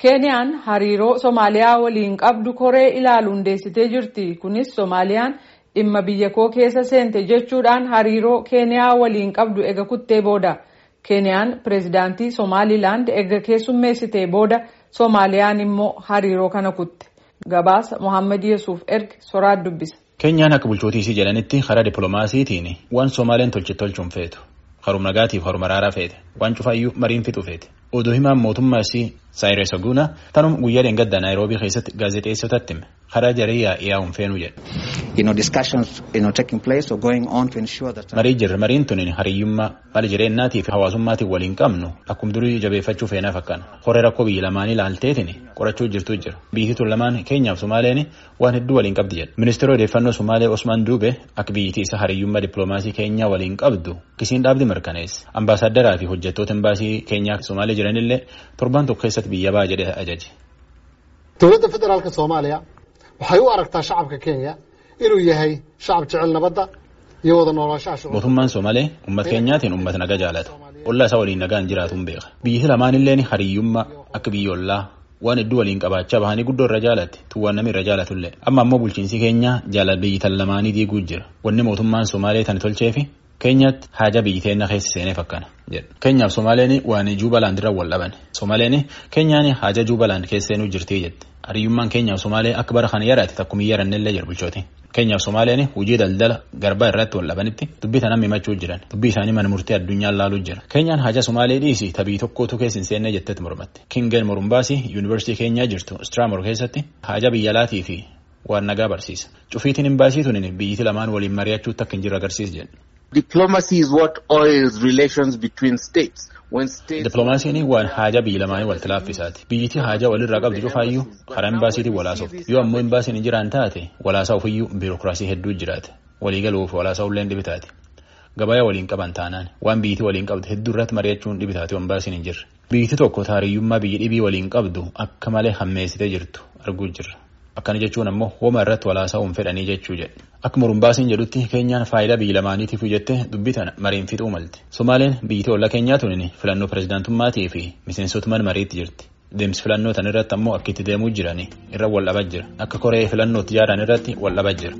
Keeniyaan hariiroo Somaaliyaa waliin qabdu koree ilaalu hundeessitee jirti. Kunis Somaaliyaan dhimma biyya koo keessa seente jechuudhaan hariiroo Keeniyaa waliin qabdu ega kuttee booda. Keeniyaan pireezidaantii Somaalilaand ega keessummeessitee booda Somaaliyaan immoo hariiroo kana kutte. Gabaasa Mohaammed Yesuuf erge soraat dubbisa. Keeniyaan akka bulchootiisii jedhanitti karaa dippiloomaasiitiin waan Somaaleen tolche tolchuun feetu. Haruma nagaatiif haruma araaraa feete. Waan cufaayyuu mariin fixu feete. Oduu himaan mootummaas Saayiree Oguunaa tanuma guyyaa dheengaddaa Naayiroobii keessatti gaazexeessotatti hime. Karaa jaree yaa'uun feenuu jedha. Marii jirra mariin tuni hariyyummaa mala jireenyaatii fi hawaasummaatiin waliin qabnu akkuma durii jabeeffachuu feenaa fakkaana. Horee rakkoo biyya lamaanii ilaalteetiin qorachuu jirtu jira. Biyyi tun lamaan Keenyaaf Somaaleen waan hedduu waliin qabdi jedha. Ministeera odeeffannoo Somaalee Osmaan Duube akka biyyittii isa hariyyummaa dippiloomaasii Keenyaa waliin qabdu kisiin dhaabdi mirkaneesse. Ambaasaaddaraa fi hojjettoota imbaasii Keenyaa Somaalee jiranillee torban tokko keessatti biyya baa jedhee ajaje. dowladda federaalka soomaaliya waxay u aragtaa shacabka kenya inuu yahay shacab jecel nabadda iyo wada noolaanshaha Mootummaan Somaalee uummata keenyaatiin uummata nagaa jaalata. Ollaa isaa waliin nagaan jiraatuun beeka. Biyyi lamaanilleen hariyyummaa akka biyya ollaa waan hedduu waliin qabaachaa bahanii guddoo irra jaalatti tuwwaan namni irra jaalatullee. Amma ammoo bulchiinsi keenyaa jaalala biyyi tan lamaanii diiguu jira. Wanni mootummaan Somaalee tan tolcheefi keenyatti haja biyyi teenna keessa seenee fakkaana jedha. Keenyaaf Somaaleen waan Juubalaand irra wal dhaban. Somaaleen keenyaan haja Juubalaand keessa seenuu jirtii jette. Hariyyummaan keenyaaf Somaalee akka bara kana yaraate takkuma yarannellee jira bulchooti. Keenyaaf Somaaleen hojii daldala garbaa irratti wal dhabanitti dubbii tanaan himachuu jiran. Dubbii isaanii mana murtii addunyaan laaluu jira. Keenyaan haja Somaalee dhiisi tabii tokkootu keessa hin seenne jettetti mormatte. Kingeen Morumbaasii yuunivarsiitii keenyaa jirtu Straamor keessatti haja biyya alaatii fi waan nagaa barsiisa. Cufiitiin imbaasii tunin biyyiti lamaan waliin mari'achuutti akka hin jiru agarsiisa jedhu. Diplomacy is what oils relations between states. Dippiloomaasiin waan haja biyya lamaanii walitti laaffisaati. Biyyiti haja walirraa qabdu cufaayyuu karaa imbaasiitiin walaasofti. Yoo ammoo imbaasiin hin jiraan taate walaasaa ofiyyuu biirokiraasii hedduu jiraate. Waliigaluuf walaasaa ulleen dhibitaati. Gabayaa waliin qaban taanaan waan biyyiti waliin qabdu hedduu irratti mari'achuun dhibitaati imbaasiin hin jirre. Biyyiti tokko taariyyummaa biyyi dhibii waliin qabdu akka malee hammeessitee jirtu arguu jirra. Akkana jechuun ammoo hooma irratti walaasaa hin fedhanii jechuu jedhe. Akka Morumbaasiin jedhutti keenyaan faayidaa biyya lamaaniitiif jettee dubbii tana mariin fixuu malte. Somaaleen biyyittii ollaa keenyaa tunin filannoo pirezidaantummaatii fi miseensota mariitti jirti. Deemsi filannoo tan irratti ammoo akka itti deemuu jiranii irra wal dhabaa jira. Akka koree filannootti jaaran irratti wal dhabaa jira.